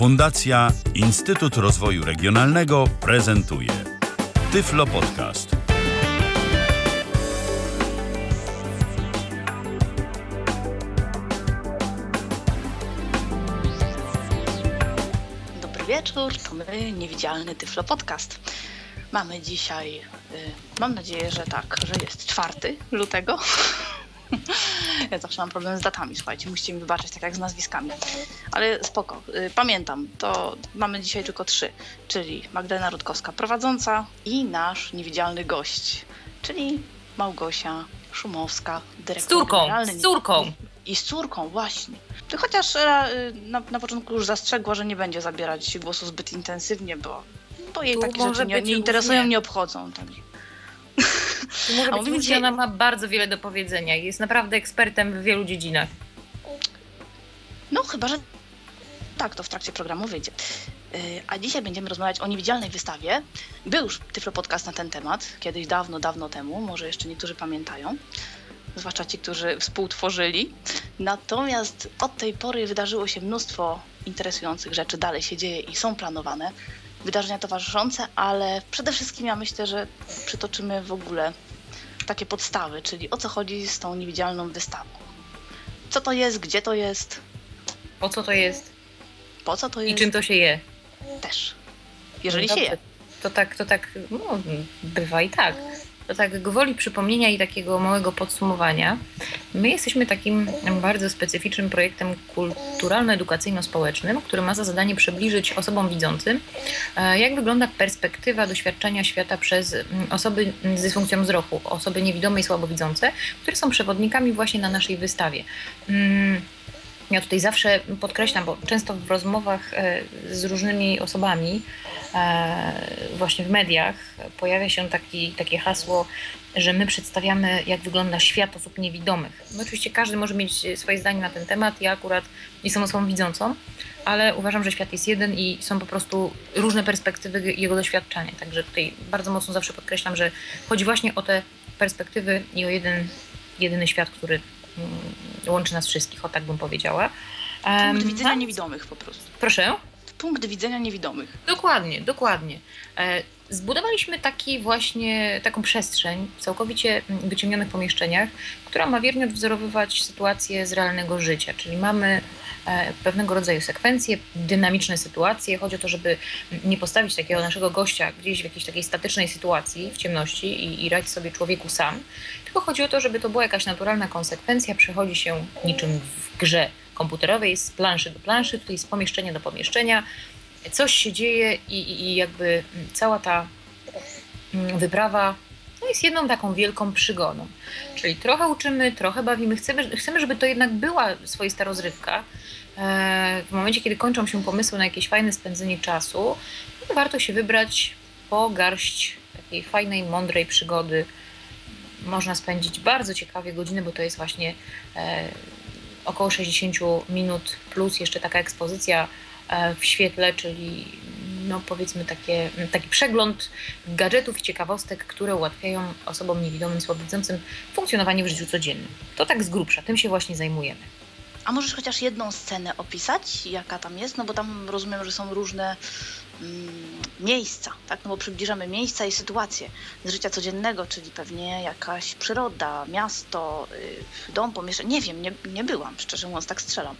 Fundacja Instytut Rozwoju Regionalnego prezentuje Tyflo Podcast. Dobry wieczór, to my, Niewidzialny Tyflo Podcast. Mamy dzisiaj, y, mam nadzieję, że tak, że jest 4 lutego. Ja zawsze mam problem z datami, słuchajcie, musicie mi wybaczyć, tak jak z nazwiskami. Ale spoko, y, pamiętam, to mamy dzisiaj tylko trzy, czyli Magdalena Rutkowska prowadząca i nasz niewidzialny gość, czyli Małgosia Szumowska, dyrektor Z córką, generalny. z córką. I z córką, właśnie. Chociaż e, na, na początku już zastrzegła, że nie będzie zabierać głosu zbyt intensywnie, bo, bo jej Tu takie rzeczy nie, nie interesują, nie obchodzą. Także. A mówimy dzisiaj- ona ma bardzo wiele do powiedzenia i jest naprawdę ekspertem w wielu dziedzinach. No chyba, że tak, to w trakcie programu wyjdzie. Yy, A dzisiaj będziemy rozmawiać o niewidzialnej wystawie. Był już Tyflo Podcast na ten temat, kiedyś dawno, dawno temu, może jeszcze niektórzy pamiętają, zwłaszcza ci, którzy współtworzyli. Natomiast od tej pory wydarzyło się mnóstwo interesujących rzeczy, dalej się dzieje i są planowane wydarzenia towarzyszące, ale przede wszystkim ja myślę, że przytoczymy w ogóle takie podstawy, czyli o co chodzi z tą niewidzialną wystawą. Co to jest, gdzie to jest, Po co to jest po co to i jest czym to się je? też. Jeżeli się Dobrze. je. To tak, to tak, no, bywa i tak. To tak gwoli przypomnienia i takiego małego podsumowania. My jesteśmy takim bardzo specyficznym projektem kulturalno-edukacyjno-społecznym, który ma za zadanie przybliżyć osobom widzącym, e, jak wygląda perspektywa doświadczenia świata przez mm, osoby z dysfunkcją wzroku, osoby niewidome i słabowidzące, które są przewodnikami właśnie na naszej wystawie. Ja tutaj zawsze podkreślam, bo często w rozmowach e, z różnymi osobami, e, właśnie w mediach, pojawia się taki, takie hasło, że my przedstawiamy, jak wygląda świat osób niewidomych. No oczywiście każdy może mieć swoje zdanie na ten temat. Ja akurat jestem osobą widzącą, ale uważam, że świat jest jeden i są po prostu różne perspektywy jego doświadczenia. Także tutaj bardzo mocno zawsze podkreślam, że chodzi właśnie o te perspektywy i o jeden, jedyny świat, który łączy nas wszystkich, o tak bym powiedziała. Punkt widzenia no, niewidomych po prostu. Proszę. Punkt widzenia niewidomych. Dokładnie, dokładnie. E, Zbudowaliśmy taki właśnie, taką przestrzeń w całkowicie mm, wyciemnionych pomieszczeniach, która ma wiernie odwzorowywać sytuację z realnego życia, czyli mamy e, pewnego rodzaju sekwencje, dynamiczne sytuacje. Chodzi o to, żeby nie postawić takiego naszego gościa gdzieś w jakiejś takiej statycznej sytuacji, w ciemności i, i radź sobie człowieku sam, tylko chodzi o to, żeby to była jakaś naturalna konsekwencja, przechodzi się niczym w grze komputerowej z planszy do planszy, tutaj z pomieszczenia do pomieszczenia. Coś się dzieje i, i, jakby mm, cała ta mm, wyprawa no jest jedną taką wielką przygodą. Czyli trochę uczymy, trochę bawimy. Chcemy, chcemy żeby to jednak była swoista rozrywka. E, W momencie, kiedy kończą się pomysły na jakieś fajne spędzenie czasu, warto się wybrać po garść takiej fajnej, mądrej przygody. Można spędzić bardzo ciekawie godziny, bo to jest właśnie e, około 60 minut plus jeszcze taka ekspozycja e, w świetle, czyli no powiedzmy takie, taki przegląd gadżetów i ciekawostek, które ułatwiają osobom niewidomym, słabowidzącym funkcjonowanie w życiu codziennym. To tak z grubsza, tym się właśnie zajmujemy. A możesz chociaż jedną scenę opisać, jaka tam jest? No bo tam rozumiem, że są różne miejsca, tak? No bo przybliżamy miejsca i sytuacje z życia codziennego, czyli pewnie jakaś przyroda, miasto, y, dom, pomieszczenie. Nie wiem, nie, nie byłam, szczerze mówiąc, tak strzelam.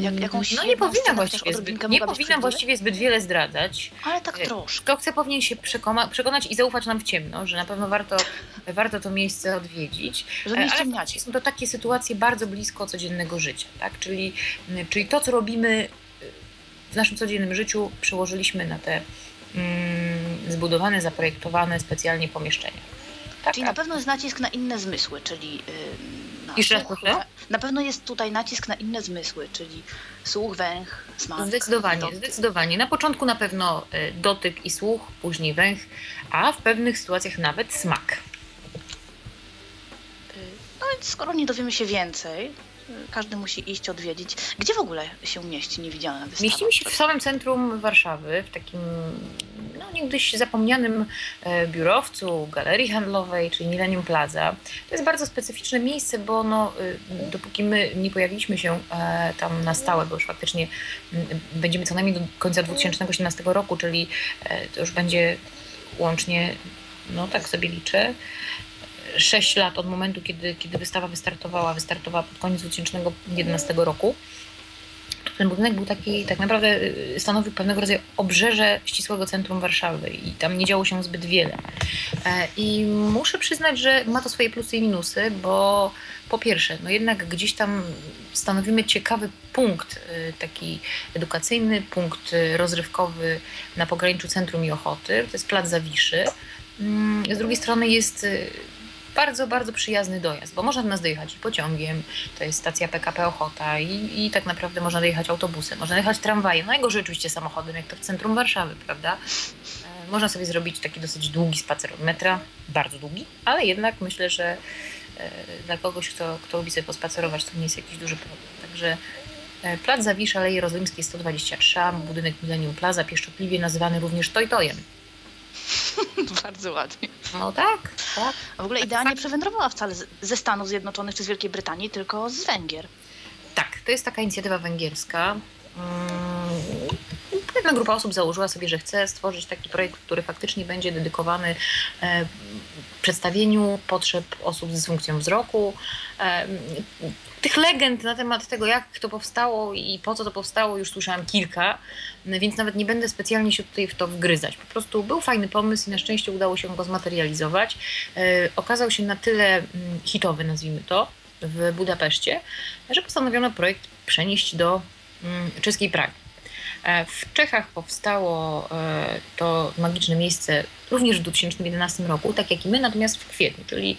Jak- jakąś no nie scenę właściwie, zbyt, nie przybliżyć? właściwie zbyt wiele zdradzać. Ale tak Y, troszkę. Kto chce, powinien się przekona, przekonać i zaufać nam w ciemno, że na pewno warto, warto to miejsce odwiedzić. Że E, nie Ale są to takie sytuacje bardzo blisko codziennego życia, tak? Czyli, czyli to, co robimy y, w naszym codziennym życiu, przełożyliśmy na te mm, zbudowane, zaprojektowane specjalnie pomieszczenia. Tak, Czyli a- na pewno jest nacisk na inne zmysły, czyli yy, na Jeszcze raz słuch, proszę? wę- Na pewno jest tutaj nacisk na inne zmysły, czyli słuch, węch, smak. Zdecydowanie, dotyk. zdecydowanie. Na początku na pewno y, dotyk i słuch, później węch, a w pewnych sytuacjach nawet smak. Y, No więc skoro nie dowiemy się więcej, każdy musi iść, odwiedzić. Gdzie w ogóle się mieści niewidzialna wystawa? Mieścimy się w samym centrum Warszawy, w takim no, niegdyś zapomnianym e, biurowcu, galerii handlowej, czyli Millennium Plaza. To jest bardzo specyficzne miejsce, bo no, e, dopóki my nie pojawiliśmy się e, tam na stałe, bo już faktycznie będziemy co najmniej do końca 2018 roku, czyli to już będzie łącznie, no tak sobie liczę, 6 lat od momentu, kiedy, kiedy wystawa wystartowała. Wystartowała pod koniec 2011 roku. Ten budynek był taki, tak naprawdę y, stanowił pewnego rodzaju obrzeże ścisłego centrum Warszawy i tam nie działo się zbyt wiele. E, I muszę przyznać, że ma to swoje plusy i minusy, bo po pierwsze, no jednak gdzieś tam stanowimy ciekawy punkt y, taki edukacyjny, punkt y, rozrywkowy na pograniczu centrum i Ochoty. To jest plac Zawiszy. Mm, z drugiej strony jest bardzo, bardzo przyjazny dojazd, bo można do nas dojechać pociągiem, to jest stacja PKP Ochota i, i tak naprawdę można dojechać autobusem, można dojechać tramwajem, najgorzej oczywiście samochodem, jak to w centrum Warszawy, prawda? E, można sobie zrobić taki dosyć długi spacer od metra, bardzo długi, ale jednak myślę, że e, dla kogoś, kto, kto lubi sobie pospacerować, to nie jest jakiś duży problem. Także e, Plac Zawisza, Aleje Rozlimskiej 123, budynek Millennium Plaza, pieszczotliwie nazywany również Tojtojem. Bardzo ładnie. No tak, tak. W ogóle idea nie przewędrowała wcale ze Stanów Zjednoczonych czy z Wielkiej Brytanii, tylko z Węgier. Tak, to jest taka inicjatywa węgierska. Pewna mm, grupa osób założyła sobie, że chce stworzyć taki projekt, który faktycznie będzie dedykowany e, przedstawieniu potrzeb osób z dysfunkcją wzroku, e, tych legend na temat tego, jak to powstało i po co to powstało, już słyszałam kilka, więc nawet nie będę specjalnie się tutaj w to wgryzać. Po prostu był fajny pomysł i na szczęście udało się go zmaterializować. E, okazał się na tyle mm, hitowy, nazwijmy to, w Budapeszcie, że postanowiono projekt przenieść do mm, czeskiej Pragi. E, w Czechach powstało e, to magiczne miejsce również w 2011 roku, tak jak i my, natomiast w kwietniu, czyli,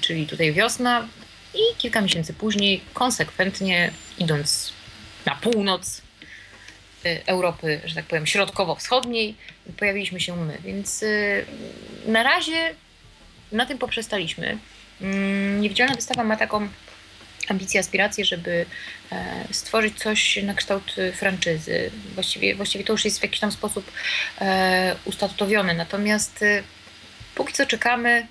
czyli tutaj wiosna, i kilka miesięcy później, konsekwentnie idąc na północ y, Europy, że tak powiem, środkowo-wschodniej, pojawiliśmy się my. Więc y, na razie na tym poprzestaliśmy. Mm, niewidzialna wystawa ma taką ambicję, aspirację, żeby e, stworzyć coś na kształt franczyzy. Właściwie, właściwie to już jest w jakiś tam sposób e, ustatowione. Natomiast y, póki co czekamy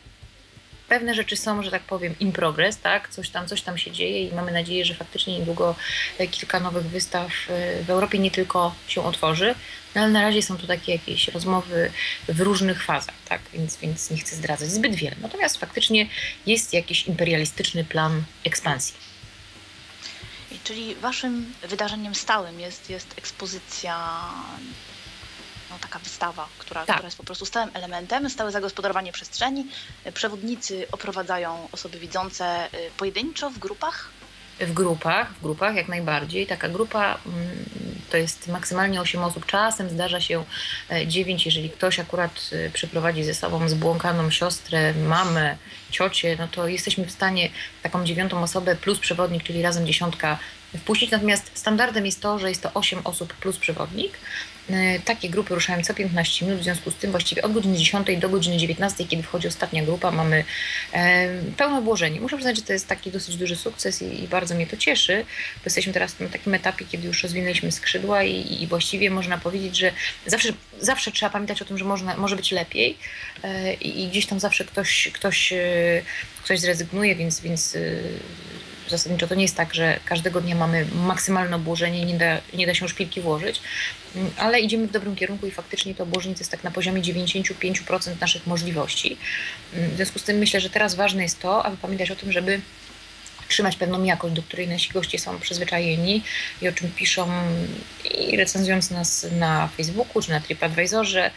pewne rzeczy są, że tak powiem, in progress, tak? Coś tam, coś tam się dzieje i mamy nadzieję, że faktycznie niedługo e, kilka nowych wystaw e, w Europie nie tylko się otworzy, no ale na razie są to takie jakieś rozmowy w różnych fazach, tak? Więc, więc nie chcę zdradzać zbyt wiele. Natomiast faktycznie jest jakiś imperialistyczny plan ekspansji. Czyli waszym wydarzeniem stałym jest, jest ekspozycja no, taka wystawa, która, tak. która jest po prostu stałym elementem, stałe zagospodarowanie przestrzeni. Przewodnicy oprowadzają osoby widzące y, pojedynczo, w grupach? W grupach, w grupach jak najbardziej. Taka grupa mm, to jest maksymalnie 8 osób. Czasem zdarza się 9, e, jeżeli ktoś akurat y, przyprowadzi ze sobą zbłąkaną siostrę, mamę, ciocię, no to jesteśmy w stanie taką dziewiątą osobę plus przewodnik, czyli razem dziesiątka wpuścić. Natomiast standardem jest to, że jest to 8 osób plus przewodnik. E, takie grupy ruszają co 15 minut, w związku z tym właściwie od godziny 10 do godziny 19, kiedy wchodzi ostatnia grupa, mamy e, pełne obłożenie. Muszę przyznać, że to jest taki dosyć duży sukces i, i bardzo mnie to cieszy, bo jesteśmy teraz na takim etapie, kiedy już rozwinęliśmy skrzydła i, i właściwie można powiedzieć, że zawsze, zawsze trzeba pamiętać o tym, że można, może być lepiej e, i gdzieś tam zawsze ktoś, ktoś, ktoś zrezygnuje, więc, więc zasadniczo to nie jest tak, że każdego dnia mamy maksymalne obłożenie nie da, nie da się szpilki włożyć, ale idziemy w dobrym kierunku i faktycznie to obłożenie jest tak na poziomie 95% naszych możliwości. W związku z tym myślę, że teraz ważne jest to, aby pamiętać o tym, żeby trzymać pewną jakość, do której nasi goście są przyzwyczajeni i o czym piszą i recenzując nas na Facebooku czy na TripAdvisorze,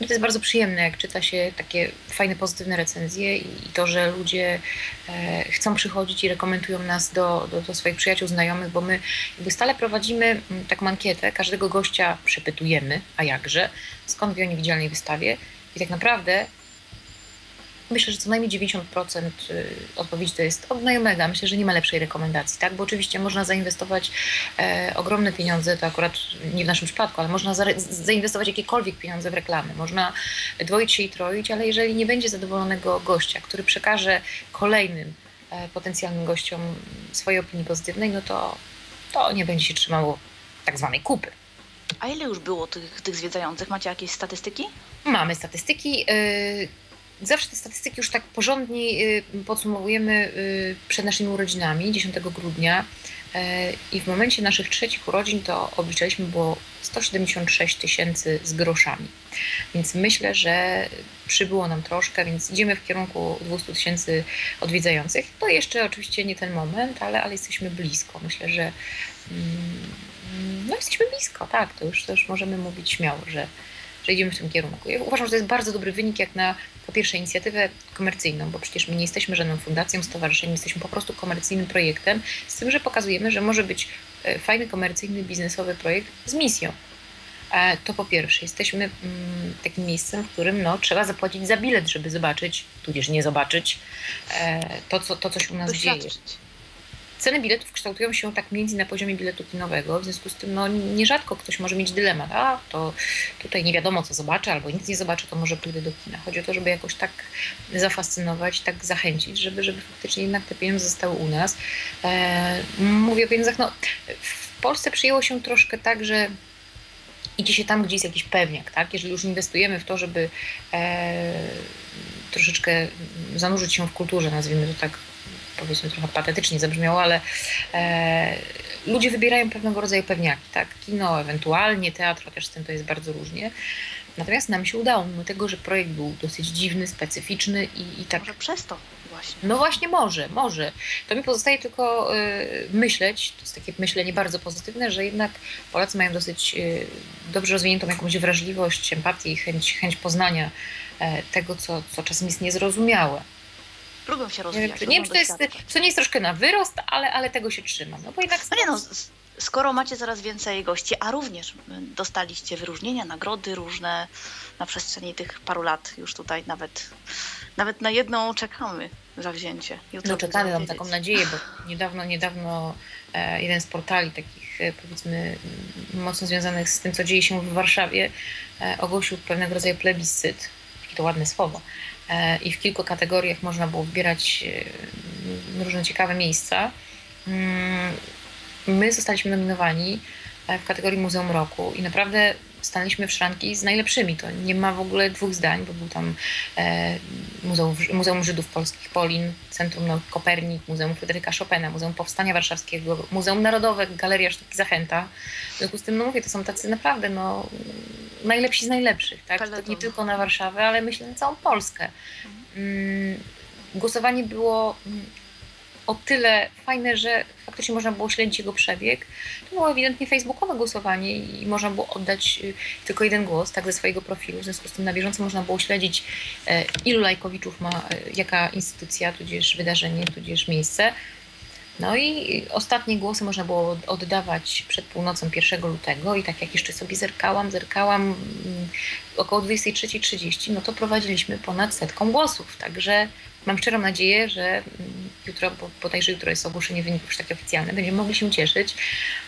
no to jest bardzo przyjemne, jak czyta się takie fajne, pozytywne recenzje i to, że ludzie e, chcą przychodzić i rekomendują nas do, do, do, swoich przyjaciół, znajomych, bo my jakby stale prowadzimy mm, taką ankietę, każdego gościa przepytujemy, a jakże, skąd wie o niewidzialnej wystawie. I tak naprawdę myślę, że co najmniej 90% y, odpowiedzi to jest od znajomego. Myślę, że nie ma lepszej rekomendacji, tak? Bo oczywiście można zainwestować e, ogromne pieniądze, to akurat nie w naszym przypadku, ale można za, zainwestować jakiekolwiek pieniądze w reklamy. Można dwoić się i troić, ale jeżeli nie będzie zadowolonego gościa, który przekaże kolejnym e, potencjalnym gościom swojej opinii pozytywnej, no to to nie będzie się trzymało tak zwanej kupy. A ile już było tych, tych zwiedzających? Macie jakieś statystyki? Mamy statystyki. Y, zawsze te statystyki już tak porządnie y, podsumowujemy y, przed naszymi urodzinami 10 grudnia. I w momencie naszych trzecich urodzin to obliczaliśmy było 176 tysięcy z groszami. Więc myślę, że przybyło nam troszkę, więc idziemy w kierunku 200 tysięcy odwiedzających. To jeszcze oczywiście nie ten moment, ale, ale jesteśmy blisko. Myślę, że mm, no jesteśmy blisko, tak. To już, to już możemy mówić śmiało, że, że idziemy w tym kierunku. Ja uważam, że to jest bardzo dobry wynik jak na po pierwsze inicjatywę komercyjną, bo przecież my nie jesteśmy żadną fundacją, stowarzyszeniem, jesteśmy po prostu komercyjnym projektem, z tym, że pokazujemy, że może być e, fajny, komercyjny, biznesowy projekt z misją. E, to po pierwsze, jesteśmy mm, takim miejscem, w którym no, trzeba zapłacić za bilet, żeby zobaczyć, tudzież nie zobaczyć e, to, co, to, co się u nas dzieje. Ceny biletów kształtują się tak między na poziomie biletu kinowego, w związku z tym no, nierzadko ktoś może mieć dylemat, a to tutaj nie wiadomo co zobaczę, albo nic nie zobaczę, to może pójdę do kina. Chodzi o to, żeby jakoś tak zafascynować, tak zachęcić, żeby, żeby faktycznie jednak te pieniądze zostały u nas. E, mówię o pieniądzach, no w Polsce przyjęło się troszkę tak, że idzie się tam, gdzie jest jakiś pewniak, tak? Jeżeli już inwestujemy w to, żeby e, troszeczkę zanurzyć się w kulturze, nazwijmy to tak powiedzmy trochę patetycznie zabrzmiało, ale e, ludzie wybierają pewnego rodzaju pewniaki, tak? Kino, ewentualnie teatr, chociaż z tym to jest bardzo różnie. Natomiast nam się udało, mimo tego, że projekt był dosyć dziwny, specyficzny i, i tak. Może przez to właśnie. No właśnie, może, może. To mi pozostaje tylko y, myśleć, to jest takie myślenie bardzo pozytywne, że jednak Polacy mają dosyć y, dobrze rozwiniętą jakąś wrażliwość, empatię i chęć, chęć poznania y, tego, co, co czasem jest niezrozumiałe. Lubią się rozwijać. Nie, nie wiem, czy to jest, co nie jest troszkę na wyrost, ale, ale tego się trzymam. No bo jednak... No nie no, skoro macie coraz więcej gości, a również dostaliście wyróżnienia, nagrody różne na przestrzeni tych paru lat, już tutaj nawet, nawet na jedną czekamy zawzięcie. Jutro no czekamy, mam taką nadzieję, bo niedawno, niedawno e, jeden z portali takich e, powiedzmy mocno związanych z tym, co dzieje się w Warszawie, e, ogłosił pewnego rodzaju plebiscyt, to ładne słowo, i w kilku kategoriach można było wybierać e, różne ciekawe miejsca. Mm, my zostaliśmy nominowani e, w kategorii Muzeum Roku i naprawdę stanęliśmy w szranki z najlepszymi. To nie ma w ogóle dwóch zdań, bo był tam Muzeum, Muzeum Żydów Polskich Polin, Centrum Nauk Kopernik, Muzeum Fryderyka Chopina, Muzeum Powstania Warszawskiego, Muzeum Narodowe, Galeria Sztuki Zachęta. W związku z tym, no mówię, to są tacy naprawdę no, najlepsi z najlepszych, tak? To nie tylko na Warszawę, ale myślę na całą Polskę. Mm, głosowanie było mm, o tyle fajne, że faktycznie można było śledzić jego przebieg. To było ewidentnie facebookowe głosowanie i można było oddać y, tylko jeden głos, tak ze swojego profilu. W związku z tym na bieżąco można było śledzić, e, ilu lajkowiczów ma e, jaka instytucja, tudzież wydarzenie, tudzież miejsce. No i ostatnie głosy można było oddawać przed północą 1 lutego i tak jak jeszcze sobie zerkałam, zerkałam mm, około 23.30, no to prowadziliśmy ponad setką głosów, także mam szczerą nadzieję, że mm, jutro, bo bodajże jutro jest ogłoszenie wyników już takie oficjalne, będziemy mogli się cieszyć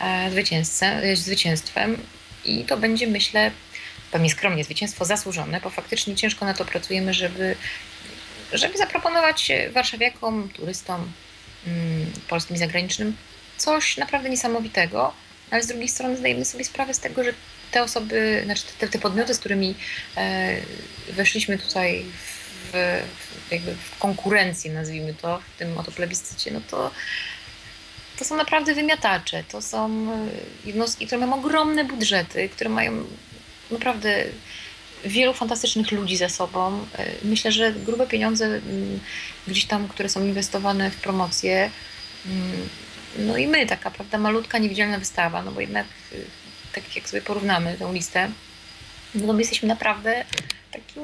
e, zwycięstwem i to będzie myślę pewnie skromnie zwycięstwo zasłużone, bo faktycznie ciężko na to pracujemy, żeby, żeby zaproponować warszawiakom, turystom, Mm, polskim i zagranicznym, coś naprawdę niesamowitego, ale z drugiej strony zdajemy sobie sprawę z tego, że te osoby, znaczy te, te podmioty, z którymi e, weszliśmy tutaj w, w, jakby w konkurencję, nazwijmy to, w tym oto plebiscycie, no to to są naprawdę wymiatacze, to są jednostki, które mają ogromne budżety, które mają naprawdę wielu fantastycznych ludzi ze sobą. E, myślę, że grube pieniądze gdzieś tam, które są inwestowane w promocję. No i my, taka prawda, malutka, niewidzialna wystawa, no bo jednak y, tak jak sobie porównamy tę listę, no my jesteśmy naprawdę takim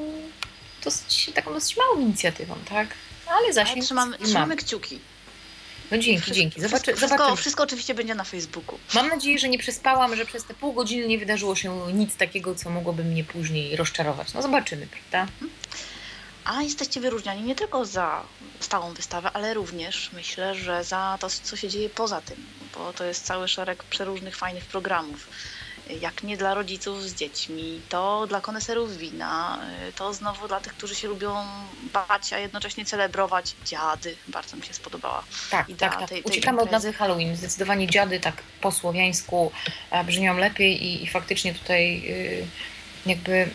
dosyć, taką dosyć małą inicjatywą, tak? Ale zasięg trzymamy, trzymamy kciuki. No dzięki, wszystko, dzięki. Zobaczy, wszystko, zobaczymy. wszystko oczywiście będzie na Facebooku. Mam nadzieję, że nie przespałam, że przez te pół godziny nie wydarzyło się nic takiego, co mogłoby mnie później rozczarować. No zobaczymy, prawda? A jesteście wyróżniani nie tylko za stałą wystawę, ale również myślę, że za to, co się dzieje poza tym, bo to jest cały szereg przeróżnych fajnych programów. Jak nie dla rodziców z dziećmi, to dla koneserów wina, y, to znowu dla tych, którzy się lubią bać, a jednocześnie celebrować dziady. Bardzo mi się spodobała. Tak, idea tak, tak. Tej, tej Uciekamy od nazwy Halloween. Zdecydowanie dziady tak po słowiańsku e, brzmią lepiej i, i faktycznie tutaj yy, jakby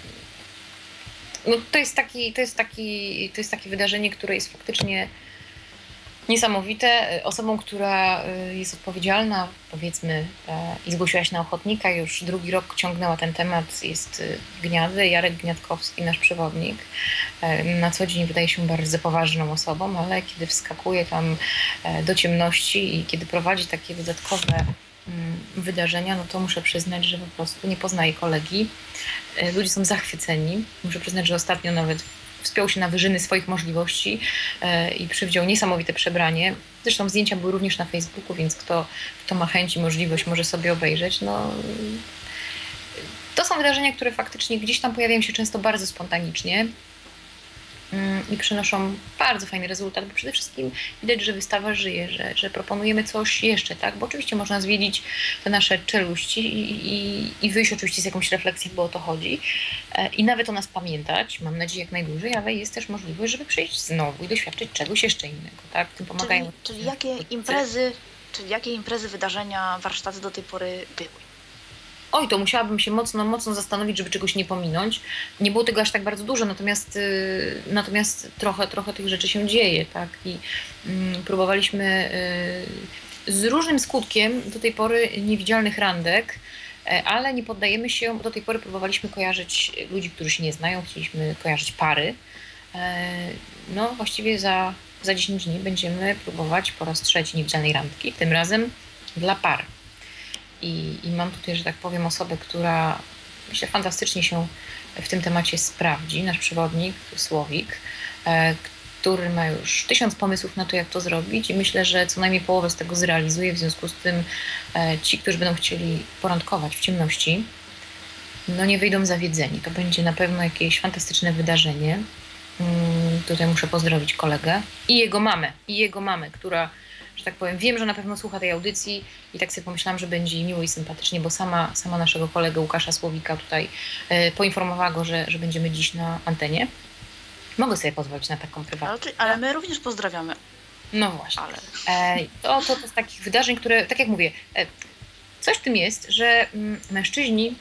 no to jest taki, to jest taki, to jest takie wydarzenie, które jest faktycznie niesamowite. Osobą, która y, jest odpowiedzialna, powiedzmy, e, i zgłosiła się na ochotnika, już drugi rok ciągnęła ten temat, jest y, Gniady, Jarek Gniadkowski, nasz przewodnik. Na co dzień wydaje się bardzo poważną osobą, ale kiedy wskakuje tam do ciemności i kiedy prowadzi takie dodatkowe mm, wydarzenia, no to muszę przyznać, że po prostu nie poznaje kolegi. Ludzie są zachwyceni. Muszę przyznać, że ostatnio nawet wspiął się na wyżyny swoich możliwości e, i przywdział niesamowite przebranie. Zresztą zdjęcia były również na Facebooku, więc kto, kto ma chęć i możliwość, może sobie obejrzeć. No, to są wydarzenia, które faktycznie gdzieś tam pojawiają się często bardzo spontanicznie. Mm, i przynoszą bardzo fajny rezultat, bo przede wszystkim widać, że wystawa żyje, że, że proponujemy coś jeszcze, tak? Bo oczywiście można zwiedzić te nasze czeluści i, i, i wyjść oczywiście z jakąś refleksją, bo o to chodzi. E, I nawet o nas pamiętać, mam nadzieję jak najdłużej, ale jest też możliwość, żeby przyjść znowu i doświadczyć czegoś jeszcze innego, tak? Tym pomagają. Czyli, czyli jakie imprezy, czyli jakie imprezy, wydarzenia, warsztaty do tej pory były? Oj, to musiałabym się mocno, mocno zastanowić, żeby czegoś nie pominąć. Nie było tego aż tak bardzo dużo, natomiast, y, natomiast trochę, trochę tych rzeczy się dzieje, tak? I y, próbowaliśmy y, z różnym skutkiem do tej pory niewidzialnych randek, e, ale nie poddajemy się, do tej pory próbowaliśmy kojarzyć ludzi, którzy się nie znają, chcieliśmy kojarzyć pary. E, no, właściwie za, za 10 dni będziemy próbować po raz trzeci niewidzialnej randki, tym razem dla par. I, I mam tutaj, że tak powiem, osobę, która myślę fantastycznie się w tym temacie sprawdzi. Nasz przewodnik, Słowik, e, który ma już tysiąc pomysłów na to, jak to zrobić i myślę, że co najmniej połowę z tego zrealizuje. W związku z tym e, ci, którzy będą chcieli porandkować w ciemności, no nie wyjdą zawiedzeni. To będzie na pewno jakieś fantastyczne wydarzenie. Mm, tutaj muszę pozdrowić kolegę i jego mamę, i jego mamę, która że tak powiem, wiem, że na pewno słucha tej audycji i tak sobie pomyślałam, że będzie miło i sympatycznie, bo sama, sama naszego kolegę Łukasza Słowika tutaj e, poinformowała go, że, że będziemy dziś na antenie. Mogę sobie pozwolić na taką prywatną. Ale, ale my również pozdrawiamy. No właśnie. Ale... E, to, to, to z takich wydarzeń, które, tak jak mówię, e, coś w tym jest, że mm, mężczyźni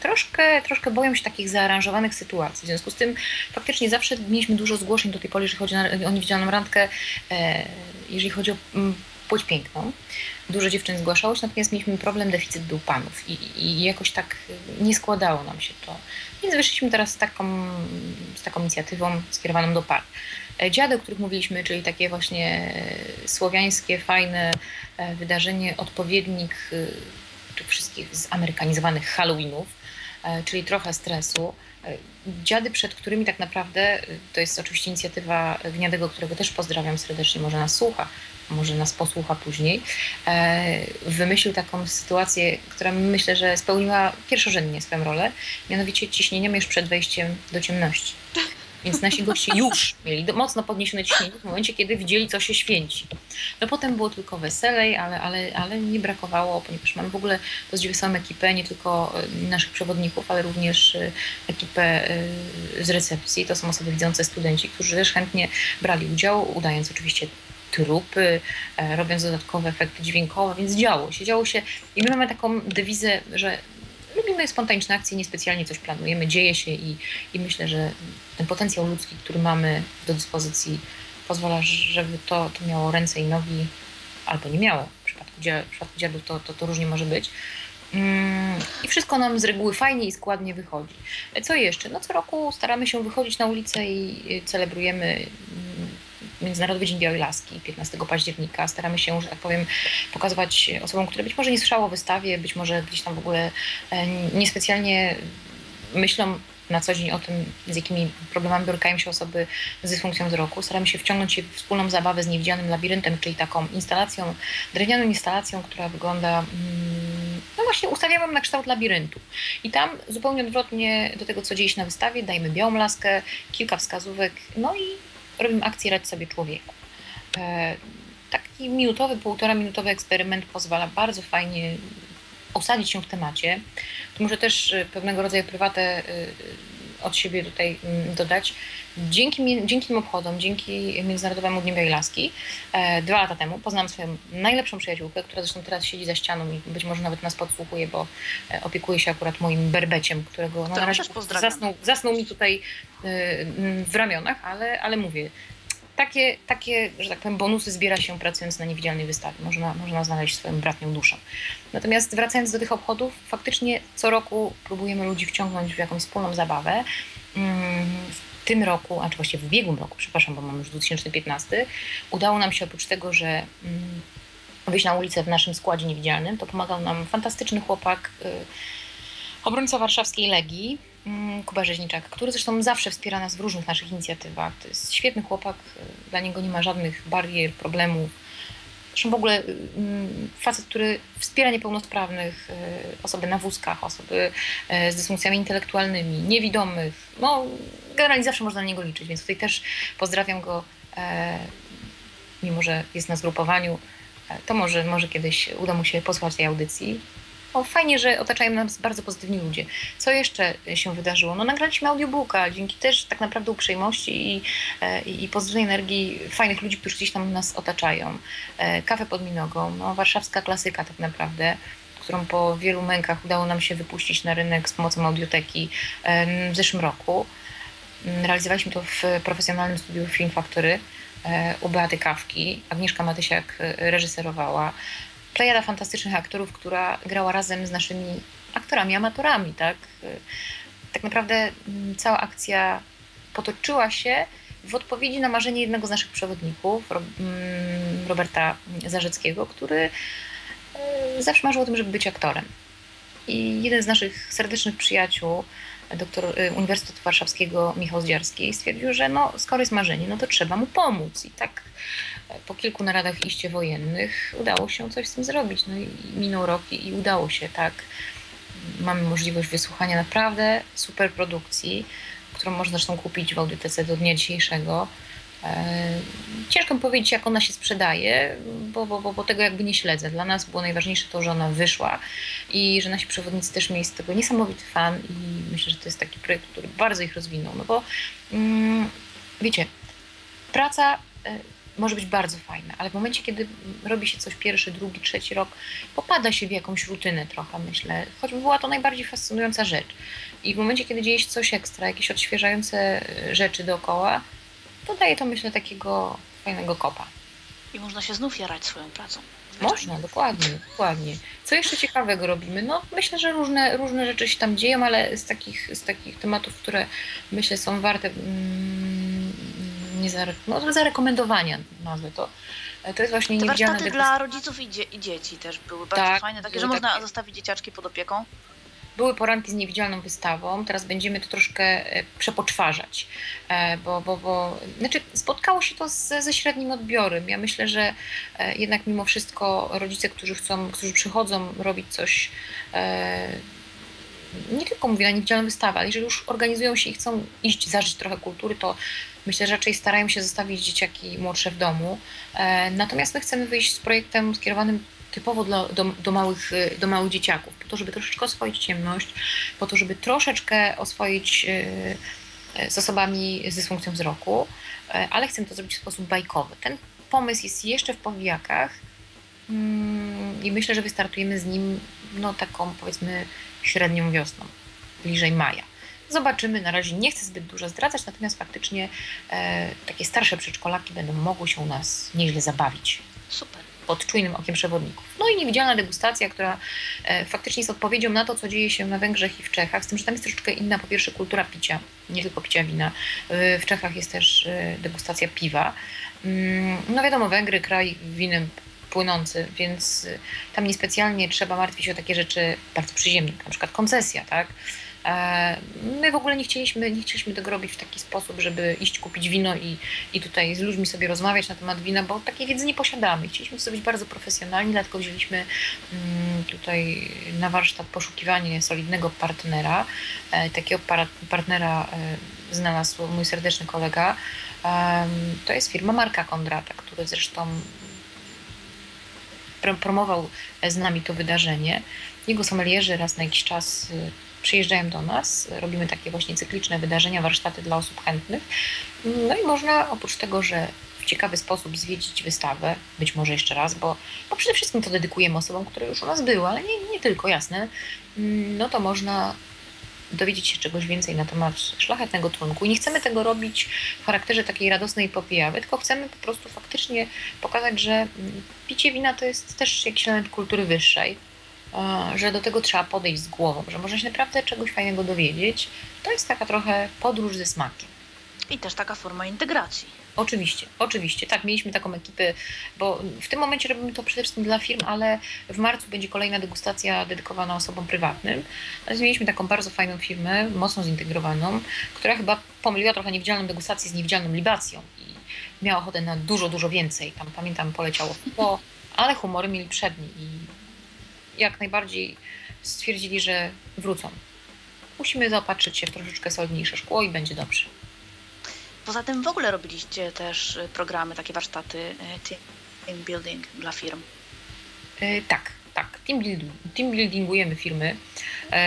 troszkę, troszkę boją się takich zaaranżowanych sytuacji. W związku z tym faktycznie zawsze mieliśmy dużo zgłoszeń do tej pory, jeżeli chodzi o niewidzialną randkę. E, jeżeli chodzi o mm, płeć piękną. Dużo dziewczyn zgłaszało się, natomiast mieliśmy problem, deficyt był panów i, i jakoś tak nie składało nam się to. Więc wyszliśmy teraz z taką, z taką inicjatywą skierowaną do par. E, dziady, o których mówiliśmy, czyli takie właśnie e, słowiańskie, fajne wydarzenie, odpowiednik tych wszystkich zamerykanizowanych Halloweenów, czyli trochę stresu, Dziady, przed którymi tak naprawdę, y, to jest oczywiście inicjatywa Gniadego, którego też pozdrawiam serdecznie, może nas słucha, może nas posłucha później, e, wymyślił taką sytuację, która myślę, że spełniła pierwszorzędnie swoją rolę, mianowicie ciśnieniem już przed wejściem do ciemności. Więc nasi goście już mieli mocno podniesione ciśnienie w momencie, kiedy widzieli, co się święci. No potem było tylko weselej, ale, ale, ale nie brakowało, ponieważ mamy w ogóle wesołą ekipę, nie tylko e, naszych przewodników, ale również e, ekipę e, z recepcji. To są osoby widzące studenci, którzy też chętnie brali udział, udając oczywiście trupy, robiąc dodatkowe efekty dźwiękowe, więc działo się, działo się. I my mamy taką dewizę, że lubimy spontaniczne akcje, niespecjalnie coś planujemy, dzieje się i, i myślę, że ten potencjał ludzki, który mamy do dyspozycji, pozwala, żeby to, to miało ręce i nogi, albo nie miało. W przypadku, w przypadku dziadów to, to, to różnie może być. Mm, I wszystko nam z reguły fajnie i składnie wychodzi. Co jeszcze? No co roku staramy się wychodzić na ulicę i celebrujemy Międzynarodowy Dzień Białej Laski 15 października. Staramy się, że tak powiem, pokazywać osobom, które być może nie słyszały o wystawie, być może gdzieś tam w ogóle e, niespecjalnie myślą na co dzień o tym, z jakimi problemami borykają się osoby z dysfunkcją wzroku. Staramy się wciągnąć się w wspólną zabawę z niewidzialnym labiryntem, czyli taką instalacją, drewnianą instalacją, która wygląda, mm, no właśnie, ustawiamy na kształt labiryntu. I tam zupełnie odwrotnie do tego, co dzieje się na wystawie, dajmy białą laskę, kilka wskazówek, no i robimy akcję Radź sobie człowieku. E, taki minutowy, półtora minutowy eksperyment pozwala bardzo fajnie osadzić się w temacie. Tu muszę też pewnego rodzaju prywatę od siebie tutaj mm, dodać. Dzięki, dzięki tym obchodom, dzięki Międzynarodowemu Dniowi Laski, e, dwa lata temu poznałam swoją najlepszą przyjaciółkę, która zresztą teraz siedzi za ścianą i być może nawet nas podsłuchuje, bo e, opiekuje się akurat moim berbeciem, którego no, na razie zasnął, zasnął mi tutaj e, w ramionach, ale, ale mówię, takie, takie, że tak powiem, bonusy zbiera się pracując na niewidzialnej wystawie. Można, można znaleźć swoją bratnią duszę. Natomiast wracając do tych obchodów, faktycznie co roku próbujemy ludzi wciągnąć w jakąś wspólną zabawę. Mm, w tym roku, a czy właściwie w ubiegłym roku, przepraszam, bo mam już 2015, udało nam się oprócz tego, że mm, wyjść na ulicę w naszym składzie niewidzialnym, to pomagał nam fantastyczny chłopak, y, obrońca warszawskiej Legii, Kuba Rzeźniczak, który zresztą zawsze wspiera nas w różnych naszych inicjatywach. To jest świetny chłopak, y, dla niego nie ma żadnych barier, problemów. Zresztą w ogóle y, mm, facet, który wspiera niepełnosprawnych, y, osoby na wózkach, osoby z dysfunkcjami intelektualnymi, niewidomych. No, generalnie zawsze można na niego liczyć, więc tutaj też pozdrawiam go, e, mimo że jest na zgrupowaniu. E, to może, może kiedyś uda mu się posłuchać tej audycji. O, fajnie, że otaczają nas bardzo pozytywni ludzie. Co jeszcze się wydarzyło? No nagraliśmy audiobooka, dzięki też tak naprawdę uprzejmości i, e, i, i pozytywnej energii fajnych ludzi, którzy gdzieś tam nas otaczają. E, kawę pod minogą, no, warszawska klasyka tak naprawdę którą po wielu mękach udało nam się wypuścić na rynek z pomocą audioteki w zeszłym roku. Mm, realizowaliśmy to w profesjonalnym studiu Film Factory e, u Beaty Kawki. Agnieszka Matysiak reżyserowała plejada fantastycznych aktorów, która grała razem z naszymi aktorami, amatorami, tak? Tak naprawdę mm, cała akcja potoczyła się w odpowiedzi na marzenie jednego z naszych przewodników, mm, Roberta Zarzeckiego, który e, zawsze marzył o tym, żeby być aktorem. I jeden z naszych serdecznych przyjaciół, doktor e, Uniwersytetu Warszawskiego Michał Zdziarski, stwierdził, że no, skoro jest marzenie, no to trzeba mu pomóc. I tak po kilku naradach iście wojennych udało się coś z tym zrobić. No i minął rok i, udało się, tak. Mamy możliwość wysłuchania naprawdę super produkcji, którą można zresztą kupić w audytece do dnia dzisiejszego. E, ciężko mi powiedzieć, jak ona się sprzedaje, bo, bo, bo, bo, tego jakby nie śledzę. Dla nas było najważniejsze to, że ona wyszła i że nasi przewodnicy też mieli z tego niesamowity fan i myślę, że to jest taki projekt, który bardzo ich rozwinął. No bo mm, wiecie, praca e, może być bardzo fajna, ale w momencie, kiedy robi się coś pierwszy, drugi, trzeci rok, popada się w jakąś rutynę trochę, myślę, choćby była to najbardziej fascynująca rzecz. I w momencie, kiedy dzieje się coś ekstra, jakieś odświeżające e, rzeczy dookoła, to daje to, myślę, takiego fajnego kopa. I można się znów jarać swoją pracą. Można, dokładnie, dokładnie. Co jeszcze ciekawego robimy? No myślę, że różne, różne rzeczy się tam dzieją, ale z takich, z takich tematów, które myślę są warte mm, nie zare, no, zarekomendowania, nazwę to. E, to jest właśnie Te warsztaty dla rodziców i, dzie i, dzieci też były bardzo tak, fajne, takie, że takie... można zostawić dzieciaczki pod opieką. Były poranki z niewidzialną wystawą, teraz będziemy to troszkę e, przepoczwarzać, e, bo, bo, bo znaczy spotkało się to z, ze średnim odbiorem. Ja myślę, że jednak mimo wszystko rodzice, którzy chcą, którzy przychodzą robić coś nie tylko mówię na niewidzialną wystawę, ale jeżeli już organizują się i chcą iść, zażyć trochę kultury, to myślę, że raczej starają się zostawić dzieciaki młodsze w domu. E, natomiast my chcemy wyjść z projektem skierowanym typowo do, do, małych, do małych dzieciaków, po to, żeby troszeczkę oswoić ciemność, po to, żeby troszeczkę oswoić e, z osobami z dysfunkcją wzroku, e, ale chcemy to zrobić w sposób bajkowy. Ten pomysł jest jeszcze w powijakach mm, i myślę, że wystartujemy z nim no, taką powiedzmy średnią wiosną, bliżej maja. Zobaczymy, na razie nie chcę zbyt dużo zdradzać, natomiast faktycznie e, takie starsze przedszkolaki będą mogły się u nas nieźle zabawić. Super. Pod czujnym okiem przewodników. No i niewidzialna degustacja, która e, faktycznie jest odpowiedzią na to, co dzieje się na Węgrzech i w Czechach, z tym, że tam jest troszeczkę inna, po pierwsze, kultura picia, nie tylko picia wina. E, w Czechach jest też e, degustacja piwa. Mm, no wiadomo, Węgry, kraj winem płynący, więc e, tam niespecjalnie trzeba martwić się o takie rzeczy bardzo przyziemne, na przykład koncesja, tak? E, my w ogóle nie chcieliśmy, nie chcieliśmy tego robić w taki sposób, żeby iść kupić wino i, i tutaj z ludźmi sobie rozmawiać na temat wina, bo takiej wiedzy nie posiadamy. Chcieliśmy to być bardzo profesjonalni, dlatego wzięliśmy mm, tutaj na warsztat poszukiwanie solidnego partnera. E, takiego partnera e, znalazł mój serdeczny kolega. To jest firma Marka Kondrata, który zresztą promował z nami to wydarzenie. Jego sommelierzy raz na jakiś czas przyjeżdżają do nas, robimy takie właśnie cykliczne wydarzenia, warsztaty dla osób chętnych. No i można oprócz tego, że w ciekawy sposób zwiedzić wystawę, być może jeszcze raz, bo, bo przede wszystkim to dedykujemy osobom, które już u nas były, ale nie, nie tylko, jasne, no to można dowiedzieć się czegoś więcej na temat szlachetnego trunku. I nie chcemy tego robić w charakterze takiej radosnej popijawy, tylko chcemy po prostu faktycznie pokazać, że mm, picie wina to jest też jakiś element kultury wyższej, że do tego trzeba podejść z głową, że można się naprawdę czegoś fajnego dowiedzieć. To jest taka trochę podróż ze smakiem. I też taka forma integracji. Oczywiście, oczywiście. Tak, mieliśmy taką ekipę, bo w tym momencie robimy to przede wszystkim dla firm, ale w marcu będzie kolejna degustacja dedykowana osobom prywatnym. Natomiast mieliśmy taką bardzo fajną firmę, mocno zintegrowaną, która chyba pomyliła trochę niewidzialną degustację z niewidzialną libacją i miała ochotę na dużo, dużo więcej. Tam pamiętam, poleciało w ale humory mieli przedni i jak najbardziej stwierdzili, że wrócą. Musimy zaopatrzyć się w troszeczkę solidniejsze szkło i będzie dobrze. Poza tym w ogóle robiliście też y, programy, takie warsztaty y, team building dla firm. Yy, tak, tak. Team, building, team buildingujemy firmy, yy,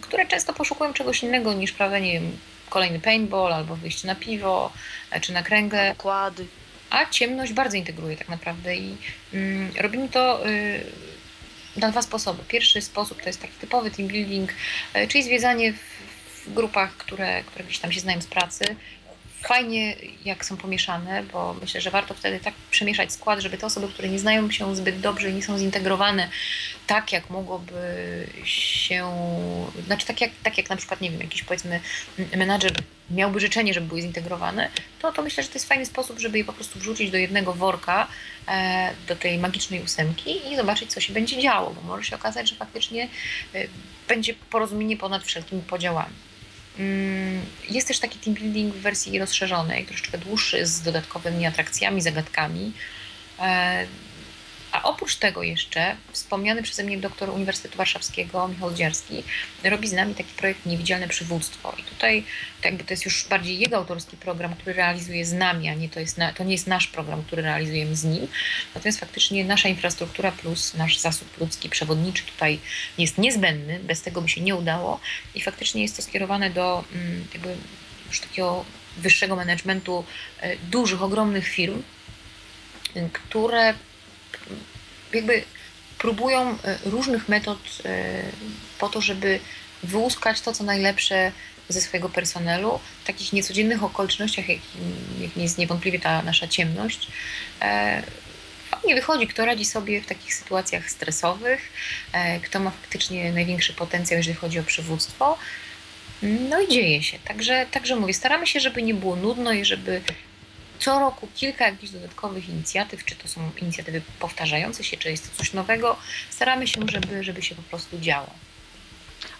które często poszukują czegoś innego niż prawda, nie wiem, kolejny paintball albo wyjście na piwo czy na kręgle. Układy. A ciemność bardzo integruje tak naprawdę i mm, robimy to y, na dwa sposoby. Pierwszy sposób to jest taki typowy team building, czyli zwiedzanie w, w grupach, które, które gdzieś tam się znają z pracy, fajnie, jak są pomieszane, bo myślę, że warto wtedy tak przemieszać skład, żeby te osoby, które nie znają się zbyt dobrze i nie są zintegrowane tak, jak mogłoby się, znaczy tak jak, tak jak na przykład, nie wiem, jakiś powiedzmy menadżer miałby życzenie, żeby były zintegrowane, to, to myślę, że to jest fajny sposób, żeby je po prostu wrzucić do jednego worka, e, do tej magicznej ósemki i zobaczyć, co się będzie działo, bo może się okazać, że faktycznie e, będzie porozumienie ponad wszelkimi podziałami. Jest też taki team building w wersji rozszerzonej, troszeczkę dłuższy, z dodatkowymi atrakcjami, zagadkami. A oprócz tego jeszcze wspomniany przeze mnie doktor Uniwersytetu Warszawskiego Michał Dziarski robi z nami taki projekt Niewidzialne Przywództwo. I tutaj to jakby to jest już bardziej jego autorski program, który realizuje z nami, a nie to, jest na, to nie jest nasz program, który realizujemy z nim. Natomiast faktycznie nasza infrastruktura plus nasz zasób ludzki, przewodniczy tutaj jest niezbędny, bez tego by się nie udało i faktycznie jest to skierowane do mm, jakby już takiego wyższego managementu e, dużych, ogromnych firm, które jakby próbują e, różnych metod e, po to, żeby wyłuskać to, co najlepsze ze swojego personelu w takich niecodziennych okolicznościach, jak jest niewątpliwie ta nasza ciemność. E, nie wychodzi, kto radzi sobie w takich sytuacjach stresowych, kto ma faktycznie największy potencjał, jeżeli chodzi o przywództwo. No i dzieje się. Także, także mówię, staramy się, żeby nie było nudno i żeby co roku kilka jakichś dodatkowych inicjatyw, czy to są inicjatywy powtarzające się, czy jest to coś nowego. Staramy się, żeby, żeby się po prostu działo.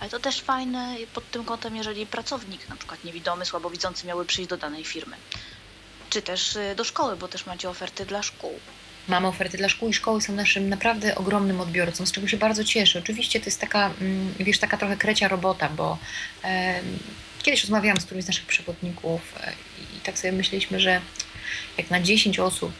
Ale to też fajne pod tym kątem, jeżeli pracownik, na przykład niewidomy, słabowidzący miałby przyjść do danej firmy. Czy też y, do szkoły, bo też macie oferty dla szkół. Mamy oferty dla szkół i szkoły są naszym naprawdę ogromnym odbiorcą, z czego się bardzo cieszę. Oczywiście to jest taka, mm, wiesz, taka trochę krecia robota, bo e, kiedyś rozmawiałam z którymś z naszych przewodników e, i tak sobie myśleliśmy, że jak na 10 osób,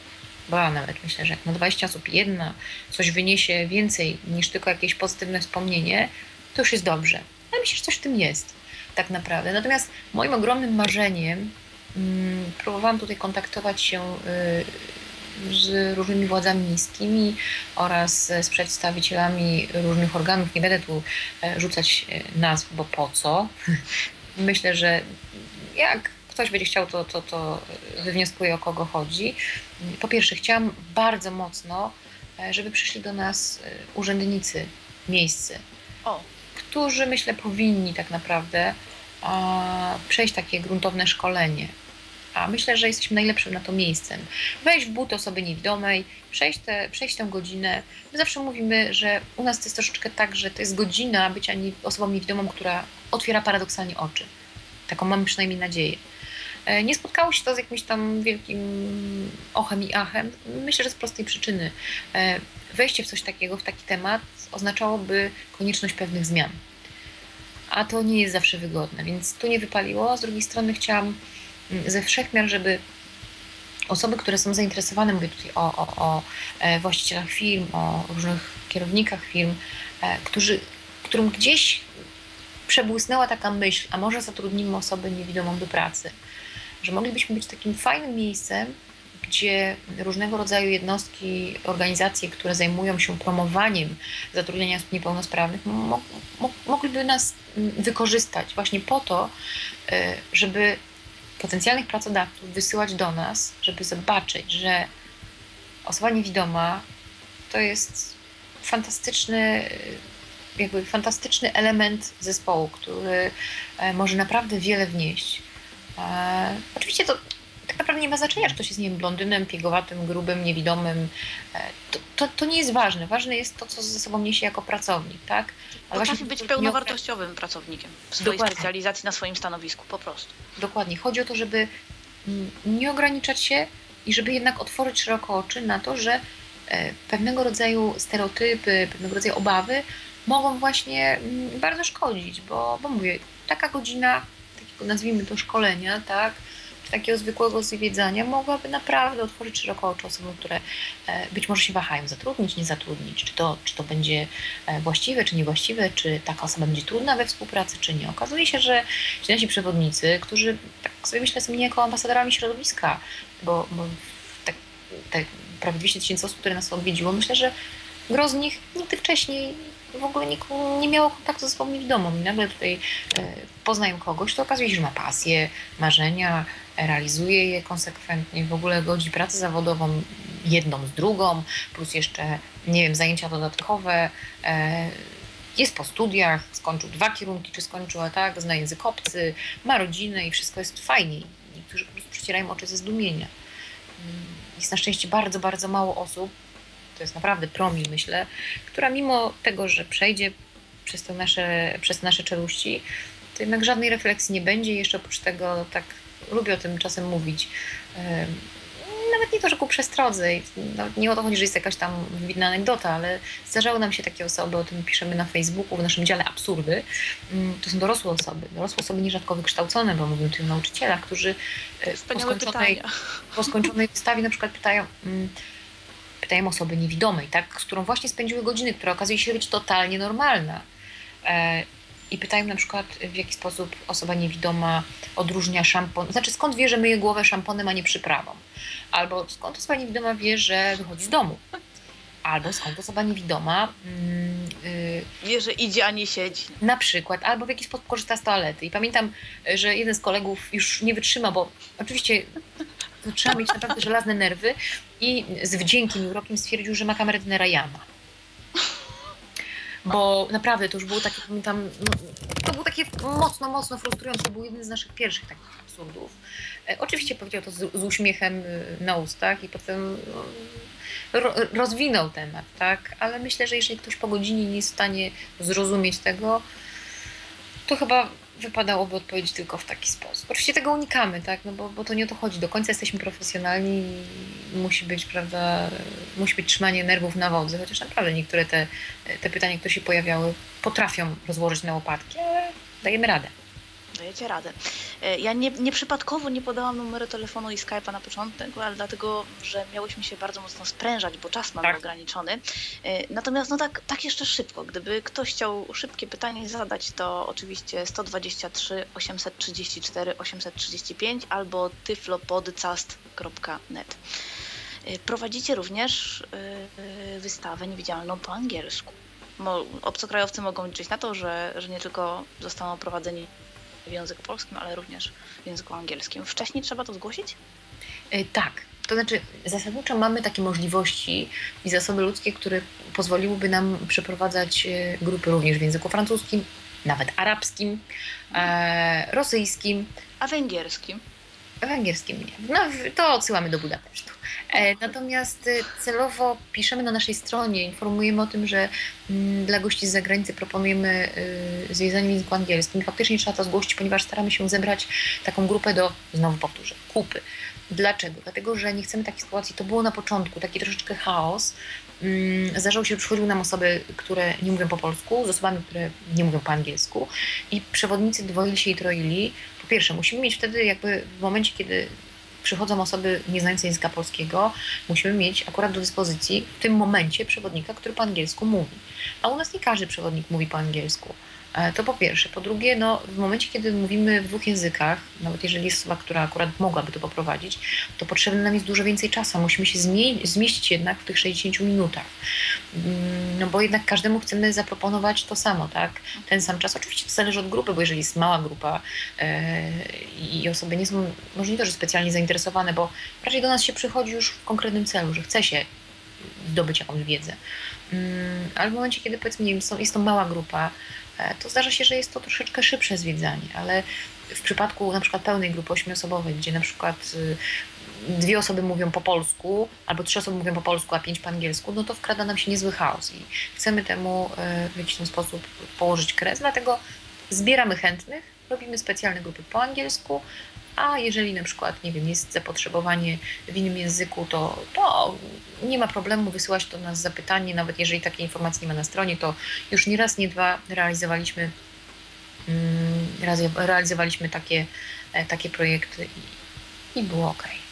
bo nawet myślę, że jak na 20 osób jedna coś wyniesie więcej niż tylko jakieś pozytywne wspomnienie, to już jest dobrze. Ale myślę, że coś w tym jest, tak naprawdę. Natomiast moim ogromnym marzeniem, hmm, próbowałam tutaj kontaktować się y, z różnymi władzami miejskimi oraz z przedstawicielami różnych organów. Nie będę tu e, rzucać e, nazw, bo po co. Myślę, że jak ktoś będzie chciał, to, to, to wywnioskuje o kogo chodzi. Po pierwsze, chciałam bardzo mocno, e, żeby przyszli do nas e, urzędnicy miejscy, o. którzy myślę powinni tak naprawdę a, przejść takie gruntowne szkolenie. A myślę, że jesteśmy najlepszym na to miejscem. Wejść w but osoby niewidomej, przejść, te, przejść tę godzinę. My zawsze mówimy, że u nas to jest troszeczkę tak, że to jest godzina bycia osobą niewidomą, która otwiera paradoksalnie oczy. Taką mamy przynajmniej nadzieję. E, nie spotkało się to z jakimś tam wielkim ochem i achem. Myślę, że z prostej przyczyny. E, wejście w coś takiego, w taki temat oznaczałoby konieczność pewnych zmian. A to nie jest zawsze wygodne, więc tu nie wypaliło. Z drugiej strony chciałam mm, ze wszechmiar, żeby osoby, które są zainteresowane, mówię tutaj o, o, o właścicielach firm, o różnych kierownikach firm, którzy, którym gdzieś przebłysnęła taka myśl, a może zatrudnimy osobę niewidomą do pracy, że moglibyśmy być takim fajnym miejscem, gdzie różnego rodzaju jednostki, organizacje, które zajmują się promowaniem zatrudnienia osób niepełnosprawnych, mo mo mogliby nas wykorzystać właśnie po to, e, żeby potencjalnych pracodawców wysyłać do nas, żeby zobaczyć, że osoba niewidoma to jest fantastyczny jakby fantastyczny element zespołu, który e, może naprawdę wiele wnieść. E, oczywiście to tak naprawdę nie ma znaczenia, czy ktoś jest nie wiem, blondynem, piegowatym, grubym, niewidomym. E, to, to, to, nie jest ważne. Ważne jest to, co ze sobą niesie jako pracownik, tak? Ale Potrafi być pełnowartościowym pracownikiem w swojej Dokładnie. specjalizacji, na swoim stanowisku, po prostu. Dokładnie. Chodzi o to, żeby nie ograniczać się i żeby jednak otworzyć szeroko oczy na to, że pewnego rodzaju stereotypy, pewnego rodzaju obawy mogą właśnie bardzo szkodzić, bo, bo mówię, taka godzina nazwijmy to szkolenia, tak, czy takiego zwykłego zwiedzania mogłaby naprawdę otworzyć szeroko oczy osobom, które e, być może się wahają zatrudnić, nie zatrudnić, czy to, czy to będzie e, właściwe, czy niewłaściwe, czy taka osoba będzie trudna we współpracy, czy nie. Okazuje się, że ci nasi przewodnicy, którzy tak sobie myślę są jako ambasadorami środowiska, bo, bo tak, te prawie 200 tysięcy osób, które nas odwiedziło, myślę, że gro z nich nigdy wcześniej w ogóle nie, nie miało kontaktu ze swoimi domem i nagle tutaj e, poznają kogoś, to okazuje się, że ma pasję, marzenia, realizuje je konsekwentnie, w ogóle godzi pracę zawodową jedną z drugą, plus jeszcze, nie wiem, zajęcia dodatkowe, e, jest po studiach, skończył dwa kierunki, czy skończyła tak, zna język obcy, ma rodzinę i wszystko jest fajnie. Niektórzy po prostu przecierają oczy ze zdumienia. Mm, jest na szczęście bardzo, bardzo mało osób, to jest naprawdę promil, myślę, która mimo tego, że przejdzie przez te nasze, przez nasze czeluści, to jednak żadnej refleksji nie będzie. Jeszcze oprócz tego, tak lubię o tym czasem mówić, nawet nie to, że ku przestrodze. nie o to chodzi, że jest jakaś tam wybitna anegdota, ale zdarzały nam się takie osoby, o tym piszemy na Facebooku, w naszym dziale absurdy. Mm, to są dorosłe osoby, dorosłe osoby nierzadko wykształcone, bo mówimy tu o nauczycielach, którzy e, po skończonej, po skończonej wystawie na przykład pytają, pytają osoby niewidomej, tak, z którą właśnie spędziły godziny, która okazuje się być totalnie normalna. E, I pytają na przykład, w jaki sposób osoba niewidoma odróżnia szampon, znaczy skąd wie, że myje głowę szamponem, a nie przyprawą. Albo skąd osoba niewidoma wie, że wychodzi z domu. Albo skąd osoba niewidoma yy, wie, że idzie, a nie siedzi. Na przykład, albo w jakiś sposób korzysta z toalety. I pamiętam, że jeden z kolegów już nie wytrzyma, bo oczywiście to trzeba mieć naprawdę żelazne nerwy i z wdziękiem i urokiem stwierdził, że ma kamerę Rayana. Bo naprawdę to już było takie, pamiętam, no, to było takie mocno, mocno frustrujące. To był jeden z naszych pierwszych takich absurdów. E, oczywiście powiedział to z, z uśmiechem y, na ustach i potem no, ro, rozwinął temat, tak? Ale myślę, że jeżeli ktoś po godzinie nie jest w stanie zrozumieć tego, to chyba wypadałoby odpowiedzieć tylko w taki sposób. Oczywiście tego unikamy, tak? no bo, bo to nie o to chodzi. Do końca jesteśmy profesjonalni i musi być, prawda, musi być trzymanie nerwów na wodzy, chociaż naprawdę niektóre te, te pytania, które się pojawiały, potrafią rozłożyć na łopatki, ale dajemy radę dajecie radę. E, ja nie, nieprzypadkowo nie podałam numeru telefonu i Skype'a na początek, ale dlatego, że miałyśmy się bardzo mocno sprężać, bo czas mamy tak. ograniczony. E, natomiast no tak, tak jeszcze szybko, gdyby ktoś chciał szybkie pytanie zadać, to oczywiście 123 834 835 albo tyflopodcast.net. E, prowadzicie również wystawę niewidzialną po angielsku. Obcokrajowcy mogą liczyć na to, że, że nie tylko zostaną prowadzeni w języku polskim, ale również w języku angielskim. Wcześniej trzeba to zgłosić? E, tak. To znaczy, zasadniczo mamy takie możliwości i zasoby ludzkie, które pozwoliłyby nam przeprowadzać e, grupy również w języku francuskim, nawet arabskim, e, rosyjskim. A węgierskim? Węgierskim nie. No, to odsyłamy do Budapesztu. E, natomiast e, celowo piszemy na naszej stronie, informujemy o tym, że mm, dla gości z zagranicy proponujemy e, zwiedzanie w języku angielskim. Faktycznie trzeba to zgłosić, ponieważ staramy się zebrać taką grupę do, znowu powtórzę, kupy. Dlaczego? Dlatego, że nie chcemy takiej sytuacji. To było na początku taki troszeczkę chaos. Mm, zdarzało się, że przychodziły nam osoby, które nie mówią po polsku, z osobami, które nie mówią po angielsku i przewodnicy dwoili się i troili. Po pierwsze, musimy mieć wtedy jakby w momencie, kiedy przychodzą osoby nie znające języka polskiego, musimy mieć akurat do dyspozycji w tym momencie przewodnika, który po angielsku mówi. A u nas nie każdy przewodnik mówi po angielsku. E, to po pierwsze. Po drugie, no, w momencie, kiedy mówimy w dwóch językach, nawet jeżeli jest osoba, która akurat mogłaby to poprowadzić, to potrzebne nam jest dużo więcej czasu. Musimy się zmieścić jednak w tych 60 minutach. Mm, no bo jednak każdemu chcemy zaproponować to samo, tak? Ten sam czas. Oczywiście to zależy od grupy, bo jeżeli jest mała grupa e, i osoby nie są, może nie to, że specjalnie zainteresowane, bo raczej do nas się przychodzi już w konkretnym celu, że chce się zdobyć jakąś wiedzę. Mm, ale w momencie, kiedy powiedzmy, nie wiem, jest to mała grupa, to zdarza się, że jest to troszeczkę szybsze zwiedzanie, ale w przypadku na przykład pełnej grupy ośmioosobowej, gdzie na przykład y, dwie osoby mówią po polsku, albo trzy osoby mówią po polsku, a pięć po angielsku, no to wkrada nam się niezły chaos i chcemy temu e, w jakiś sposób położyć kres, dlatego zbieramy chętnych, robimy specjalne grupy po angielsku, a jeżeli na przykład, nie wiem, jest zapotrzebowanie w innym języku, to, to nie ma problemu wysyłać do nas zapytanie, nawet jeżeli takiej informacji nie ma na stronie, to już nie raz, nie dwa realizowaliśmy, mm, realizowaliśmy takie, e, takie projekty i, i było ok.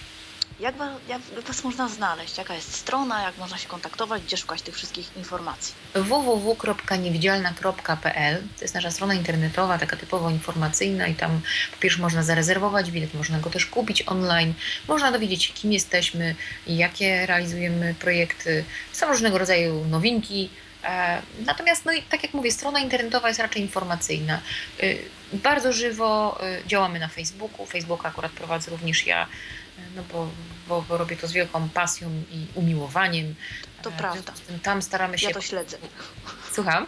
Jak, jak Was można znaleźć? Jaka jest strona? Jak można się kontaktować? Gdzie szukać tych wszystkich informacji? www.niewidzialna.pl To jest nasza strona internetowa, taka typowo informacyjna i tam po pierwsze można zarezerwować bilet, można go też kupić online, można dowiedzieć się kim jesteśmy, jakie realizujemy projekty. Są różnego rodzaju nowinki, e, Natomiast, no i tak jak mówię, strona internetowa jest raczej informacyjna. Y, bardzo żywo y, działamy na Facebooku. Facebooka akurat prowadzę również ja no bo, bo, bo, robię to z wielką pasją i umiłowaniem. To e, prawda. Tam staramy się. Ja to śledzę. Słucham?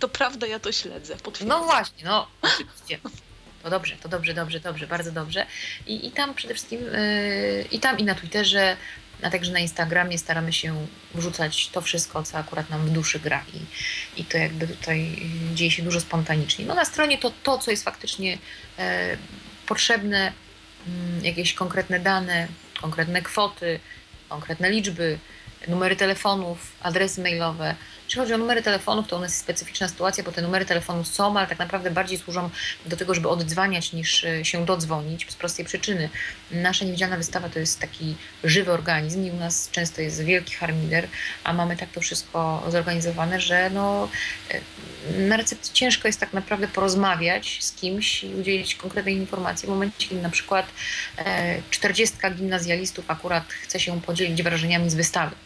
To prawda, ja to śledzę. No właśnie, no oczywiście. To dobrze, to dobrze, dobrze, dobrze, bardzo dobrze. I, i tam przede wszystkim, yy, i tam i na Twitterze, a także na Instagramie staramy się wrzucać to wszystko, co akurat nam w duszy gra i, i to jakby tutaj dzieje się dużo spontanicznie. No na stronie to to, co jest faktycznie e, potrzebne jakieś konkretne dane, konkretne kwoty, konkretne liczby, numery telefonów, adresy mailowe. Jeśli chodzi o numery telefonów, to u nas jest specyficzna sytuacja, bo te numery telefonów są, ale tak naprawdę bardziej służą do tego, żeby oddzwaniać niż e, się dodzwonić z prostej przyczyny. Nasza niewidzialna wystawa to jest taki żywy organizm i u nas często jest wielki harmider, a mamy tak to wszystko zorganizowane, że no, e, na recepcji ciężko jest tak naprawdę porozmawiać z kimś i udzielić konkretnej informacji w momencie, kiedy na przykład 40 e, gimnazjalistów akurat chce się podzielić wrażeniami z wystawy.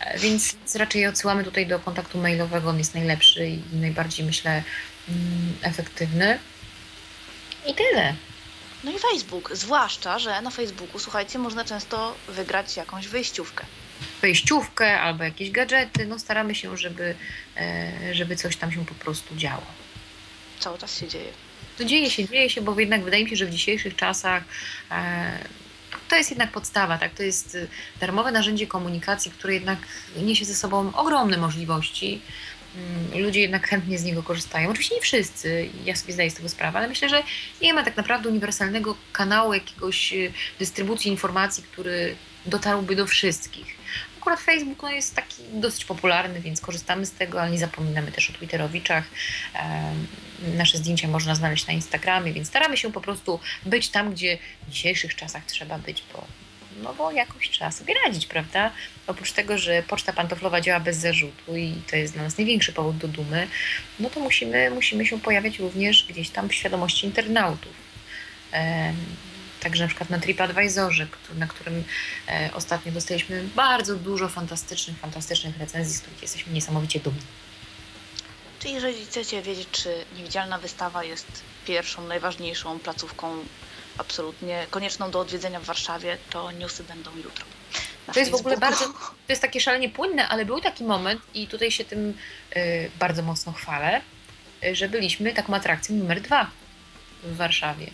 E, więc raczej odsyłamy tutaj do kontaktu mailowego, on jest najlepszy i najbardziej, myślę, mm, efektywny. I tyle. No i Facebook, zwłaszcza, że na Facebooku, słuchajcie, można często wygrać jakąś wyjściówkę. Wejściówkę albo jakieś gadżety. No staramy się, żeby, e, żeby coś tam się po prostu działo. Cały czas się dzieje. To dzieje się, dzieje się, bo jednak wydaje mi się, że w dzisiejszych czasach e, to jest jednak podstawa, tak? To jest y, darmowe narzędzie komunikacji, które jednak niesie ze sobą ogromne możliwości. Mm, ludzie jednak chętnie z niego korzystają. Oczywiście nie wszyscy, ja sobie zdaję z tego sprawę, ale myślę, że nie ma tak naprawdę uniwersalnego kanału jakiegoś y, dystrybucji informacji, który dotarłby do wszystkich. Akurat Facebook no, jest taki dosyć popularny, więc korzystamy z tego, ale nie zapominamy też o Twitterowiczach. Nasze zdjęcia można znaleźć na Instagramie, więc staramy się po prostu być tam, gdzie w dzisiejszych czasach trzeba być, bo, no bo jakoś trzeba sobie radzić, prawda? Oprócz tego, że poczta pantoflowa działa bez zarzutu i to jest dla nas największy powód do dumy, no to musimy, musimy się pojawiać również gdzieś tam w świadomości internautów. Także na przykład na TripAdvisorze, na którym e, ostatnio dostaliśmy bardzo dużo fantastycznych, fantastycznych recenzji, z których jesteśmy niesamowicie dumni. Czyli jeżeli chcecie wiedzieć, czy niewidzialna wystawa jest pierwszą, najważniejszą placówką absolutnie konieczną do odwiedzenia w Warszawie, to newsy będą jutro. To jest w ogóle bardzo, to jest takie szalenie płynne, ale był taki moment i tutaj się tym y, bardzo mocno chwalę, y, że byliśmy taką atrakcją numer dwa w Warszawie.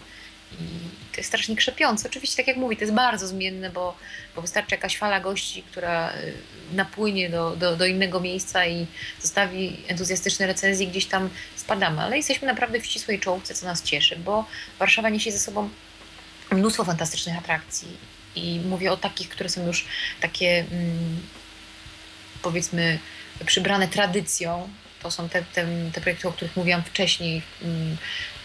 I to jest strasznie krzepiące. Oczywiście, tak jak mówi, to jest bardzo zmienne, bo, bo wystarczy jakaś fala gości, która y, napłynie do, do, do innego miejsca i zostawi entuzjastyczne recenzje, gdzieś tam spadamy. Ale jesteśmy naprawdę w ścisłej czołówce, co nas cieszy, bo Warszawa niesie ze sobą mnóstwo fantastycznych atrakcji. I mówię o takich, które są już takie, mm, powiedzmy, przybrane tradycją, to są te, te, te projekty, o których mówiłam wcześniej, mm,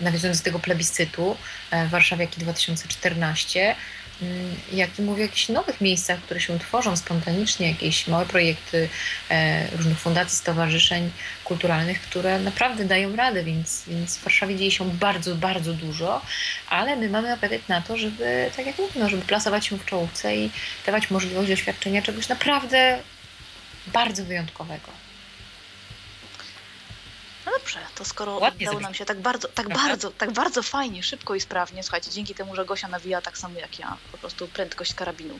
nawiązując do tego plebiscytu e, Warszawiaki 2014. mm, jak i mówię o jakichś nowych miejscach, które się tworzą spontanicznie, jakieś małe projekty e, różnych fundacji, stowarzyszeń kulturalnych, które naprawdę dają radę, więc, więc w Warszawie dzieje się bardzo, bardzo dużo, ale my mamy apetyt na to, żeby, tak jak mówię, no, żeby plasować się w czołówce i dawać możliwość doświadczenia czegoś naprawdę bardzo wyjątkowego. Dobrze, to skoro Ładnie udało nam się tak bardzo, tak bardzo, tak bardzo fajnie, szybko i sprawnie, słuchajcie, dzięki temu, że Gosia nawija tak samo jak ja, po prostu prędkość karabinu.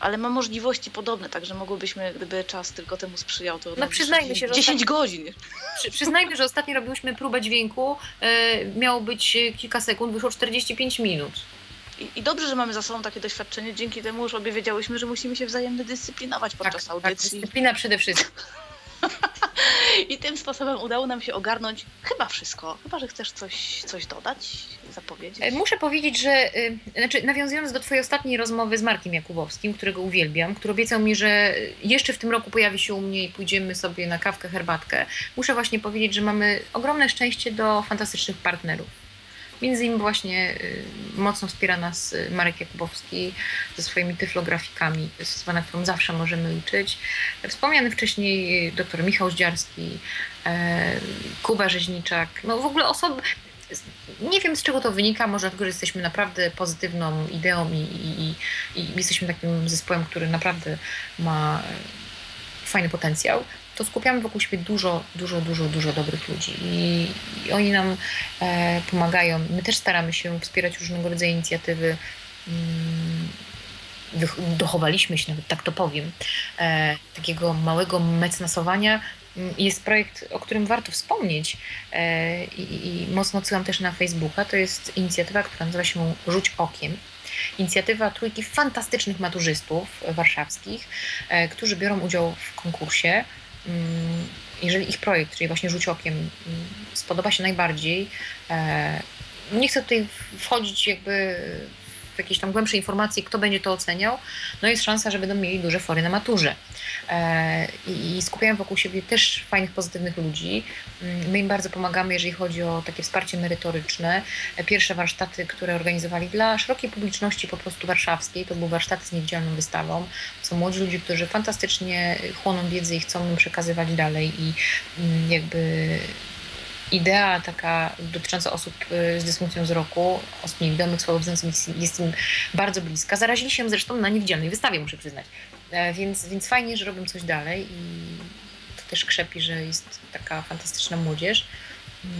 Ale ma możliwości podobne, także mogłybyśmy, gdyby czas tylko temu sprzyjał, to no, przyznajmy się, że 10 ostatni... godzin. Przy, przyznajmy, że ostatnio robiłyśmy próbę dźwięku, yy, miało być e, kilka sekund, wyszło 45 minut. I, I, dobrze, że mamy za sobą takie doświadczenie, dzięki temu już obie wiedziałyśmy, że musimy się wzajemnie dyscyplinować podczas tak, audycji. Tak, dyscyplina przede wszystkim. I tym sposobem udało nam się ogarnąć chyba wszystko. Chyba, że chcesz coś, coś dodać, zapowiedzieć. E, muszę powiedzieć, że y, znaczy, nawiązując do Twojej ostatniej rozmowy z Markiem Jakubowskim, którego uwielbiam, który obiecał mi, że jeszcze w tym roku pojawi się u mnie i pójdziemy sobie na kawkę, herbatkę, muszę właśnie powiedzieć, że mamy ogromne szczęście do fantastycznych partnerów Między innymi właśnie y, mocno wspiera nas y, Marek Jakubowski ze swoimi tyflografikami, to jest na którą zawsze możemy liczyć. Wspomniany wcześniej dr Michał Zdziarski, Kuba Rzeźniczak, no w ogóle osoby, nie wiem z czego to wynika, może dlatego, że jesteśmy naprawdę pozytywną ideą i, i, i, jesteśmy takim zespołem, który naprawdę ma fajny potencjał to skupiamy wokół siebie dużo, dużo, dużo, dużo dobrych ludzi i, i oni nam e, pomagają. My też staramy się wspierać różnego rodzaju inicjatywy. Mm, dochowaliśmy się, nawet tak to powiem, e, takiego małego mecenasowania. Mm, jest projekt, o którym warto wspomnieć e, i, i mocno odsyłam też na Facebooka. To jest inicjatywa, która nazywa się Rzuć Okiem inicjatywa trójki fantastycznych maturzystów warszawskich, e, którzy biorą udział w konkursie jeżeli ich projekt, czyli właśnie Rzuć Okiem, mm, spodoba się najbardziej, e, nie chcę tutaj wchodzić jakby w jakieś tam głębsze informacje, kto będzie to oceniał, no jest szansa, że będą mieli duże fory na maturze. E, I skupiają wokół siebie też fajnych, pozytywnych ludzi. Mm, my im bardzo pomagamy, jeżeli chodzi o takie wsparcie merytoryczne. Pierwsze warsztaty, które organizowali dla szerokiej publiczności po prostu warszawskiej, to były warsztaty z niewidzialną wystawą. Są młodzi ludzie, którzy fantastycznie chłoną wiedzę i chcą ją przekazywać dalej i mm, jakby idea taka dotycząca osób y, z dysfunkcją wzroku, osób niewidomych, słabowidzących jest im bardzo bliska. Zarazili się zresztą na niewidzialnej wystawie, muszę przyznać. E, więc, więc fajnie, że robią coś dalej i to też krzepi, że jest taka fantastyczna młodzież.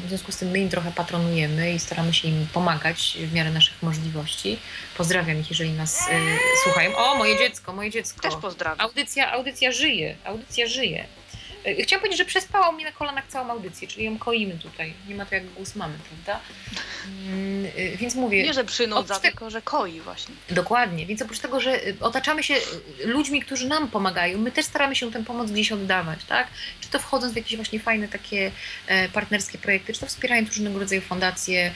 W związku z tym my im trochę patronujemy i staramy się im pomagać w miarę naszych możliwości. Pozdrawiam ich, jeżeli nas y, słuchają. O, moje dziecko, moje dziecko. Też pozdrawiam. Audycja, audycja żyje, audycja żyje. E, chciałam powiedzieć, że przespała mi na kolanach całą audycję, czyli ją koimy tutaj. Nie ma to jak głos mamy, prawda? Mm, e, więc mówię... Nie, że przynudza, te... tylko że koi właśnie. Dokładnie. Więc oprócz tego, że e, otaczamy się ludźmi, którzy nam pomagają, my też staramy się tę pomoc gdzieś oddawać, tak? Czy to wchodząc w jakieś właśnie fajne takie partnerskie projekty, czy to wspierając różnego rodzaju fundacje,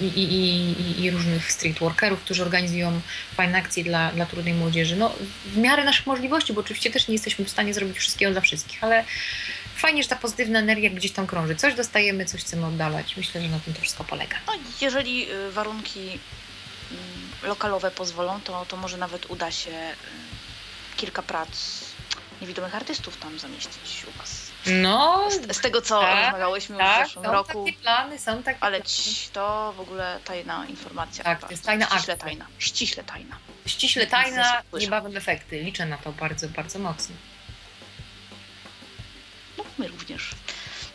i, i, i, różnych streetworkerów, którzy organizują fajne akcje dla, dla trudnej młodzieży. No, w miarę naszych możliwości, bo oczywiście też nie jesteśmy w stanie zrobić wszystkiego dla wszystkich, ale fajnie, że ta pozytywna energia gdzieś tam krąży. Coś dostajemy, coś chcemy oddalać. Myślę, że na tym to wszystko polega. No, jeżeli y, warunki mm, lokalowe pozwolą, to, to może nawet uda się y, kilka prac niewidomych artystów tam zamieścić u Was. No, z, z tego co tak, rozmawiałyśmy tak, w zeszłym są roku. Takie plany, są takie ale ci, to w ogóle tajna informacja. Tak, to jest tajna Ściśle akcja. tajna. Ściśle tajna. Ściśle tajna, niebawem efekty. Liczę na to bardzo, bardzo mocno. My również.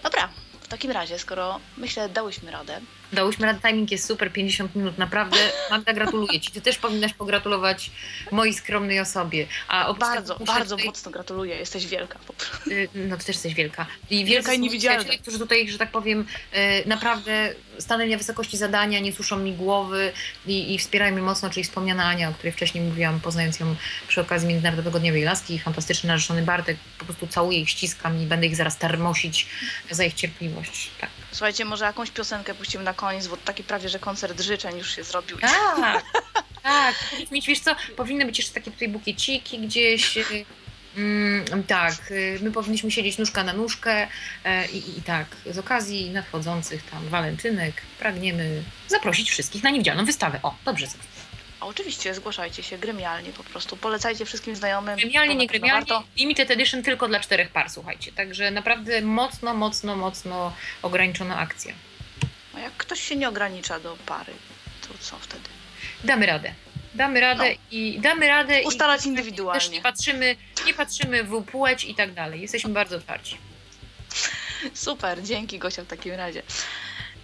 Dobra, w takim razie, skoro myślę, dałyśmy radę, Dałyśmy radę, timing jest super, 50 minut, naprawdę. Magda, gratuluję Ci. Ty też powinnaś pogratulować mojej skromnej osobie. A bardzo, bardzo tutaj... mocno gratuluję, jesteś wielka. Y, no, Ty też jesteś wielka. I wielka i niewidzialna. którzy tutaj, że tak powiem, y, naprawdę stanęli na wysokości zadania, nie suszą mi głowy i, i wspierają mnie mocno, czyli wspomniana Ania, o której wcześniej mówiłam, poznając ją przy okazji Międzynarodowego Dnia Laski, fantastyczny narzeczony Bartek, po prostu całuję ich, ściskam i będę ich zaraz termosić za ich cierpliwość. Tak. Słuchajcie, może jakąś piosenkę puścimy na koniec, bo taki prawie, że koncert życzeń już się zrobił. Tak, tak. Mieć, wiesz co, powinny być jeszcze takie tutaj bukieciki gdzieś. Mm, tak, y, my powinniśmy siedzieć nóżka na nóżkę e, i, i tak, z okazji nadchodzących tam walentynek pragniemy zaprosić wszystkich na niewidzialną wystawę. O, dobrze. A oczywiście, zgłaszajcie się gremialnie po prostu. Polecajcie wszystkim znajomym. Gremialnie, nie gremialnie, Warto. limited edition tylko dla czterech par, słuchajcie. Także naprawdę mocno, mocno, mocno ograniczona akcja. A jak ktoś się nie ogranicza do pary, to co wtedy? Damy radę. Damy radę No. i damy radę Ustalać i też indywidualnie. nie patrzymy, nie patrzymy w płeć i tak dalej. Jesteśmy bardzo otwarci. Super, dzięki Gosia w takim razie.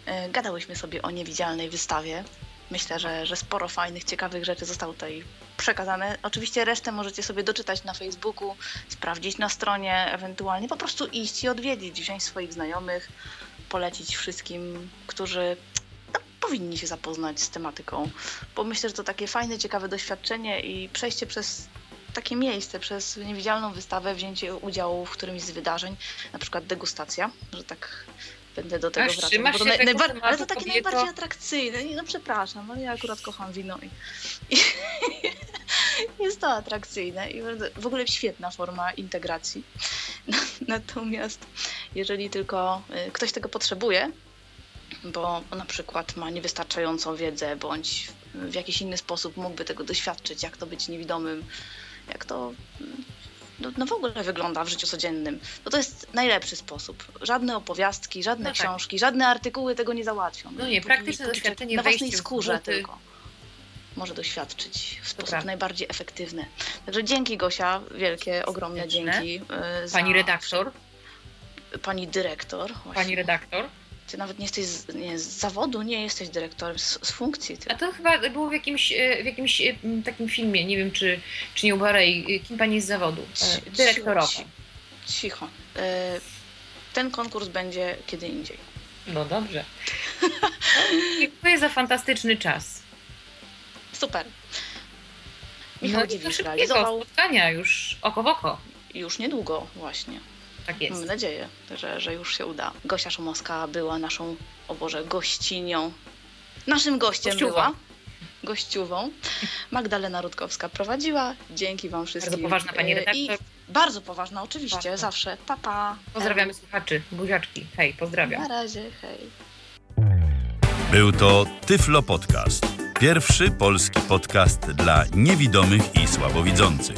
E, Gadałyśmy sobie o niewidzialnej wystawie. Myślę, że, że sporo fajnych, ciekawych rzeczy zostało tutaj przekazane. Oczywiście resztę możecie sobie doczytać na Facebooku, sprawdzić na stronie, ewentualnie po prostu iść i odwiedzić, wziąć swoich znajomych, polecić wszystkim, którzy no, powinni się zapoznać z tematyką, bo myślę, że to takie fajne, ciekawe doświadczenie i przejście przez takie miejsce, przez niewidzialną wystawę, wzięcie udziału w którymś z wydarzeń, na przykład degustacja, że tak będę do tego Aż wracać. bo to się naj, tego najbar- tematu, ale to takie kobieto. najbardziej atrakcyjne. No przepraszam, ale ja akurat kocham wino i, i jest to atrakcyjne i w ogóle świetna forma integracji. Natomiast jeżeli tylko y, ktoś tego potrzebuje, bo na przykład ma niewystarczającą wiedzę, bądź w jakiś inny sposób mógłby tego doświadczyć, jak to być niewidomym, jak to mm, no, no w ogóle wygląda w życiu codziennym, no to jest najlepszy sposób. Żadne opowiastki, żadne No tak. książki, żadne artykuły tego nie załatwią. No nie, praktyczne póki doświadczenie, Na własnej skórze buty. tylko może doświadczyć w sposób prawda. najbardziej efektywny. Także dzięki Gosia, wielkie, ogromne Serdeczne. dzięki. y, Pani redaktor, Pani dyrektor. Właśnie. pani redaktor. Ty nawet nie jesteś z, nie, z zawodu, nie jesteś dyrektorem, z, z funkcji. Ty. A to chyba było w jakimś, e, w jakimś e, takim filmie, nie wiem czy, czy nie u Barei, kim pani jest z zawodu? E, Dyrektorowa. ci- Cicho. Y, Ten konkurs będzie kiedy indziej. No dobrze. Dziękuję za fantastyczny czas. Super. Michał no i do Dziwisz realizował spotkania już oko w oko. już niedługo właśnie. Tak jest. Mamy nadzieję, że, że już się uda. Gosia Szumowska była naszą, o Boże, gościnią. Naszym gościem Gościuwą. była. Gościuwą. Magdalena Rutkowska prowadziła. Dzięki Wam wszystkim. Bardzo poważna pani E, redaktor. I bardzo poważna, oczywiście, Bardzo. zawsze. Papa. Pa. Pozdrawiamy słuchaczy, buziaczki. Hej, pozdrawiam. Na razie, hej. Był to Tyflo Podcast. Pierwszy polski podcast dla niewidomych i słabowidzących.